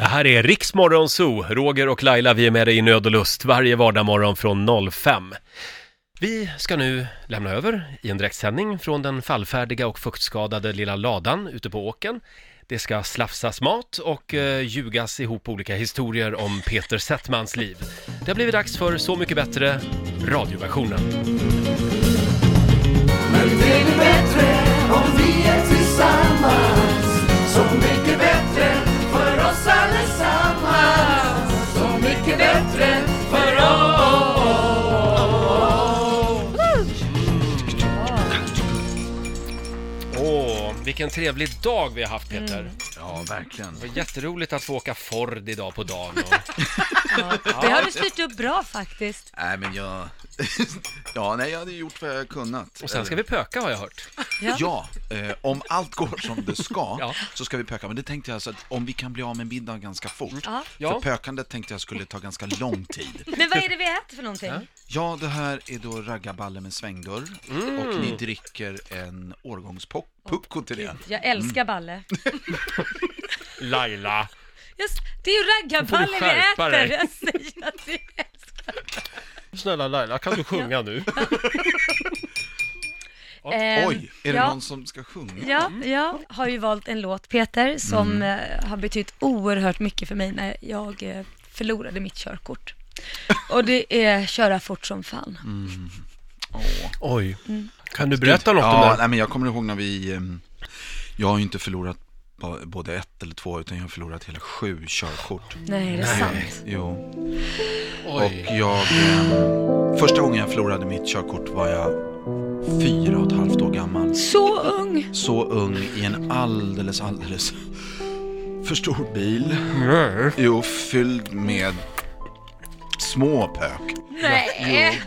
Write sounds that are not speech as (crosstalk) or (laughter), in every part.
Det här är Riksmorgon Zoo. Roger och Laila, vi är med dig i nöd och lust varje vardagsmorgon från 05. Vi ska nu lämna över i en direktsändning från den fallfärdiga och fuktskadade lilla ladan ute på åken. Det ska slafsas mat och eh, ljugas ihop olika historier om Peter Settmans liv. Det har blivit dags för Så mycket bättre, radioversionen. Men det blir bättre om vi är tillsammans vilken trevlig dag vi har haft Peter. Ja, verkligen. Det var jätteroligt att få åka Ford idag på dagen. Och... (laughs) Det har du styrt upp bra faktiskt. Nej, men jag... (laughs) ja, nej, jag hade gjort vad jag kunnat. och sen ska vi pöka har jag hört. Ja. Ja, eh, om allt går som det ska Ja. så ska vi pöka. Men det tänkte jag så att om vi kan bli av med middagen ganska fort. Ja. Ja. För pökandet tänkte jag skulle ta ganska lång tid. (laughs) Men vad är det vi äter för någonting? Ja, det här är då raggarballe med svängdörr och ni dricker en årgångspupko till det. Jag älskar balle. (laughs) Laila! Just, det är ju raggarballe vi äter. dig. Jag säger att vi älskar. Snälla Laila, kan du sjunga nu? (laughs) Ehm, Oj, är det ja. någon som ska sjunga? Ja, jag har ju valt en låt, Peter, som eh, har betytt oerhört mycket för mig när jag eh, förlorade mitt körkort. Och det är köra fort som fan. Åh. Oj. Kan du berätta något om Ja, det? nej, men jag kommer ihåg när vi... ehm, Jag har ju inte förlorat både ett eller två, utan jag har förlorat hela sju körkort. Nej, det är sant. Jo. Oj. Och jag... ehm, första gången jag förlorade mitt körkort var jag fyra och ett halvt år gammal. Så ung! Så ung i en alldeles, alldeles för stor bil. Nej. Jo, fylld med små pök. Nej!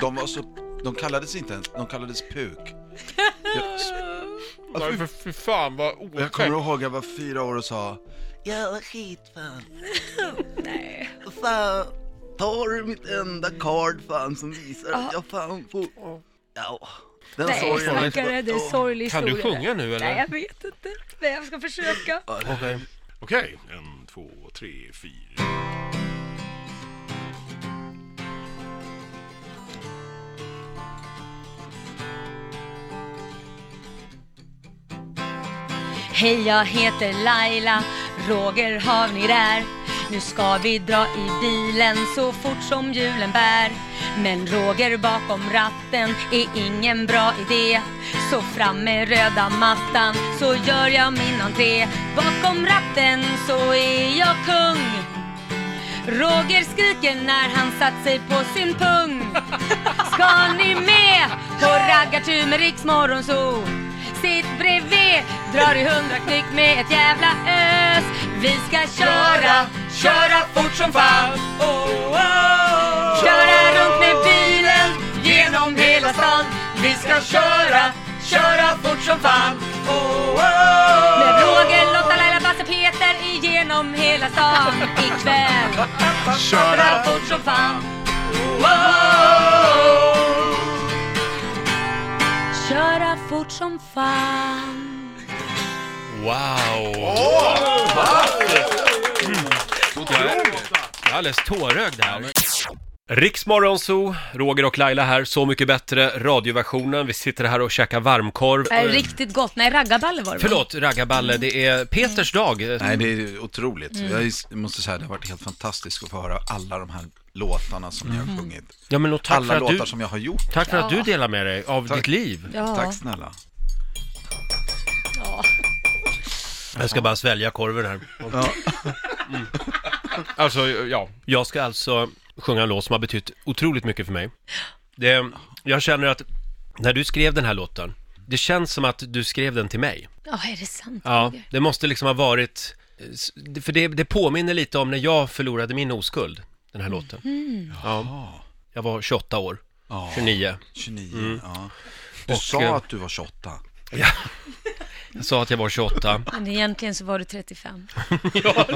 De var så... De kallades inte ens... De kallades puk. Jag, Nej, för fy fan vad och jag kommer otäckt. ihåg jag var fyra år och sa Jävla skitfan. (laughs) Nej. Fan, tar du mitt enda card fan som visar att jag fan får... Ja, den Nej, sorgen. stackare, det är en sorglig Kan historia. du sjunga nu eller? Nej, jag vet inte. Men jag ska försöka. Okej. Okej, en, två, tre, fyra. Hej, jag heter Laila, Roger har ni där? Nu ska vi dra i bilen så fort som julen bär. Men Roger bakom ratten är ingen bra idé. Så fram med röda mattan så gör jag min entré. Bakom ratten så är jag kung. Roger skriker när han satt sig på sin pung. (laughs) Ska ni med på raggartur med Riks Morgonzoo? Sitt bredvid, drar i hundra knyck med ett jävla ös. Vi ska köra, köra fort som fan. Oh, oh. Köra runt med bilen genom hela stan. Vi ska köra, köra fort som fan. Oh, oh. Med Roger, Lotta, Laila, Basse, Peter igenom hela stan ikväll. Köra fort som fan. Oh, oh. Köra fort som fan. Wow! Jag är, jag är alldeles tårögd här. Riksmorgonzoo, Roger och Laila här, Så mycket bättre, radioversionen. Vi sitter här och käkar varmkorv. Är riktigt gott. Nej, raggarballe var det va? Förlåt, raggarballe, det är Peters dag. Nej, det är otroligt. Mm. Jag måste säga att det har varit helt fantastiskt att få höra alla de här låtarna som ni har sjungit. Ja, men och tack alla för att låtar du, som jag har gjort. tack för att du delar med dig av Tack. ditt liv. Ja. Tack snälla. Ja. Jag ska bara svälja korven här. Mm. (laughs) Alltså, ja. Jag ska alltså sjunga en låt som har betytt otroligt mycket för mig. Det, jag känner att när du skrev den här låten, det känns som att du skrev den till mig. ja, är det sant? Ja, det måste liksom ha varit... För det, det påminner lite om när jag förlorade min oskuld, den här låten. Ja, jag var 28 år, Ja, 29. 29, ja. Du Och, sa eh, att du var 28. Jag sa att jag var 28. Men egentligen så var du 35. (laughs)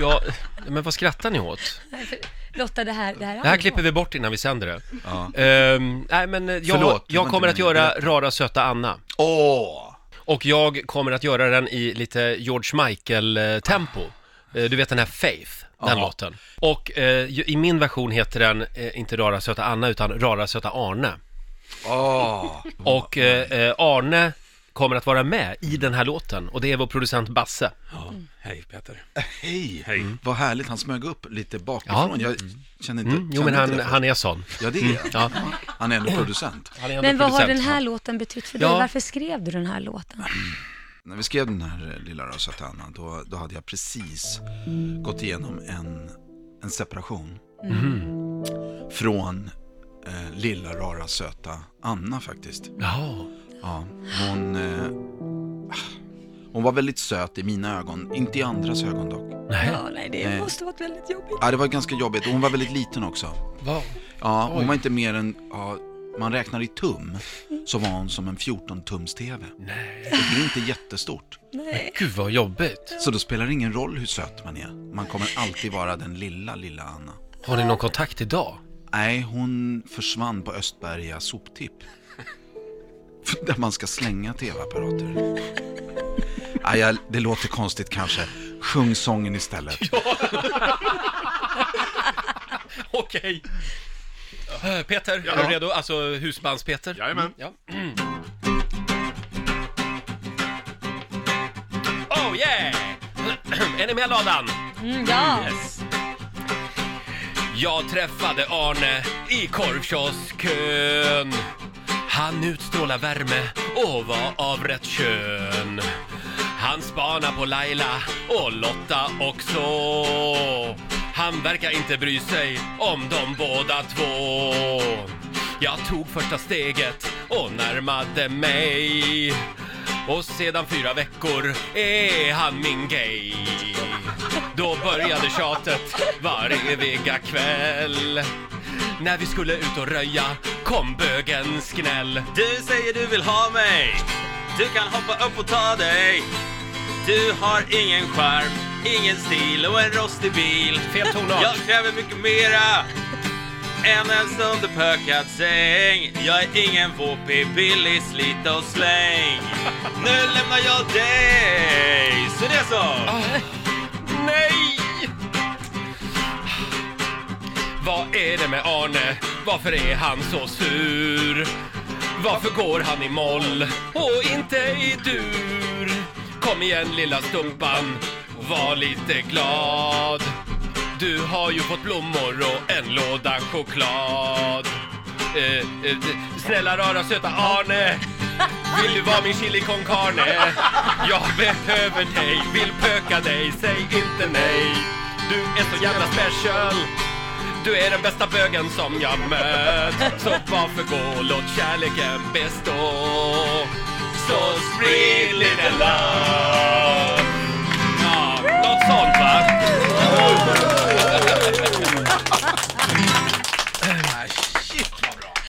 Ja, men vad skrattar ni åt? Lotta, det här... Det här, är Det här klipper vi bort innan vi sänder det. Ja. Ehm, nej, men eh, jag, Förlåt, det var jag inte kommer att meningen. göra. Rara söta Anna. Åh! Och jag kommer att göra den i lite George Michael-tempo. Eh, Du vet den här Faith, den Ja. låten. Och eh, ju- i min version heter den eh, inte Rara söta Anna, utan Rara söta Arne. Åh, Och eh, eh, Arne kommer att vara med i den här låten och det är vår producent Basse. Ja. Hej Peter. hej. Hej. Vad härligt, han smög upp lite bakifrån. Jag känner inte, Mm, jo men han, han är sån. Ja, det är Ja. Han är ändå producent. Han är ändå Men vad har producent. den här låten betytt för Ja. dig? Varför skrev du den här låten? När vi skrev den här eh, Lilla röda söta Anna, då, då hade jag precis gått igenom en, en separation. Från eh, Lilla rara söta Anna faktiskt. Jaha. Ja, hon, eh, hon var väldigt söt i mina ögon, inte i andras ögon dock. Nej. Ja, nej, det Nej. måste varit väldigt jobbigt. Ja, det var ganska jobbigt och hon var väldigt liten också. Vad? Ja, hon Oj. var inte mer än, ja, man räknar i tum, så var hon som en 14-tums-TV. Nej. Och det är inte jättestort. Nej. Gud vad jobbigt. Så då spelar det ingen roll hur söt man är. Man kommer alltid vara den lilla, lilla Anna. Har ni någon kontakt idag? Nej, hon försvann på Östberga soptipp. (laughs) Där man ska slänga tv-apparater. Nej, jag- det låter konstigt kanske. Sjung sången istället. (laughs) Okej. Eh, Peter, Ja. är du redo? Alltså husbands-Peter? Jajamän. Ja. Oh yeah! (clears throat) är ni med ladan? Mm, ja. Yes. Jag träffade Arne i korvkiosken. Han utstrålar värme och var av rätt kön. Han spanar på Laila och Lotta också. Han verkar inte bry sig om de båda två. Jag tog första steget och närmade mig. Och sedan fyra veckor är han min gay. Då började tjatet var eviga kväll. När vi skulle ut och röja kom bögens gnäll. Du säger du vill ha mig Du kan hoppa upp och ta dig du har ingen charm, ingen stil och en rostig bil Fel tonart. Jag kräver mycket mera än en sönderpökad säng Jag är ingen våpig, billig slit och släng Nu lämnar jag dig, så det är så! Nej! Vad är det med Arne? Varför är han så sur? Varför går han i moll och inte i dur? Kom igen lilla stumpan, var lite glad. Du har ju fått blommor och en låda choklad. Eh, eh, snälla rara söta Arne, vill du vara min chili con carne? Jag behöver dig, vill pöka dig, säg inte nej. Du är så jävla special. Du är den bästa bögen som jag mött Så varför gå, låt kärleken bestå så sweet lite love. Ja, något sånt va? (laughs)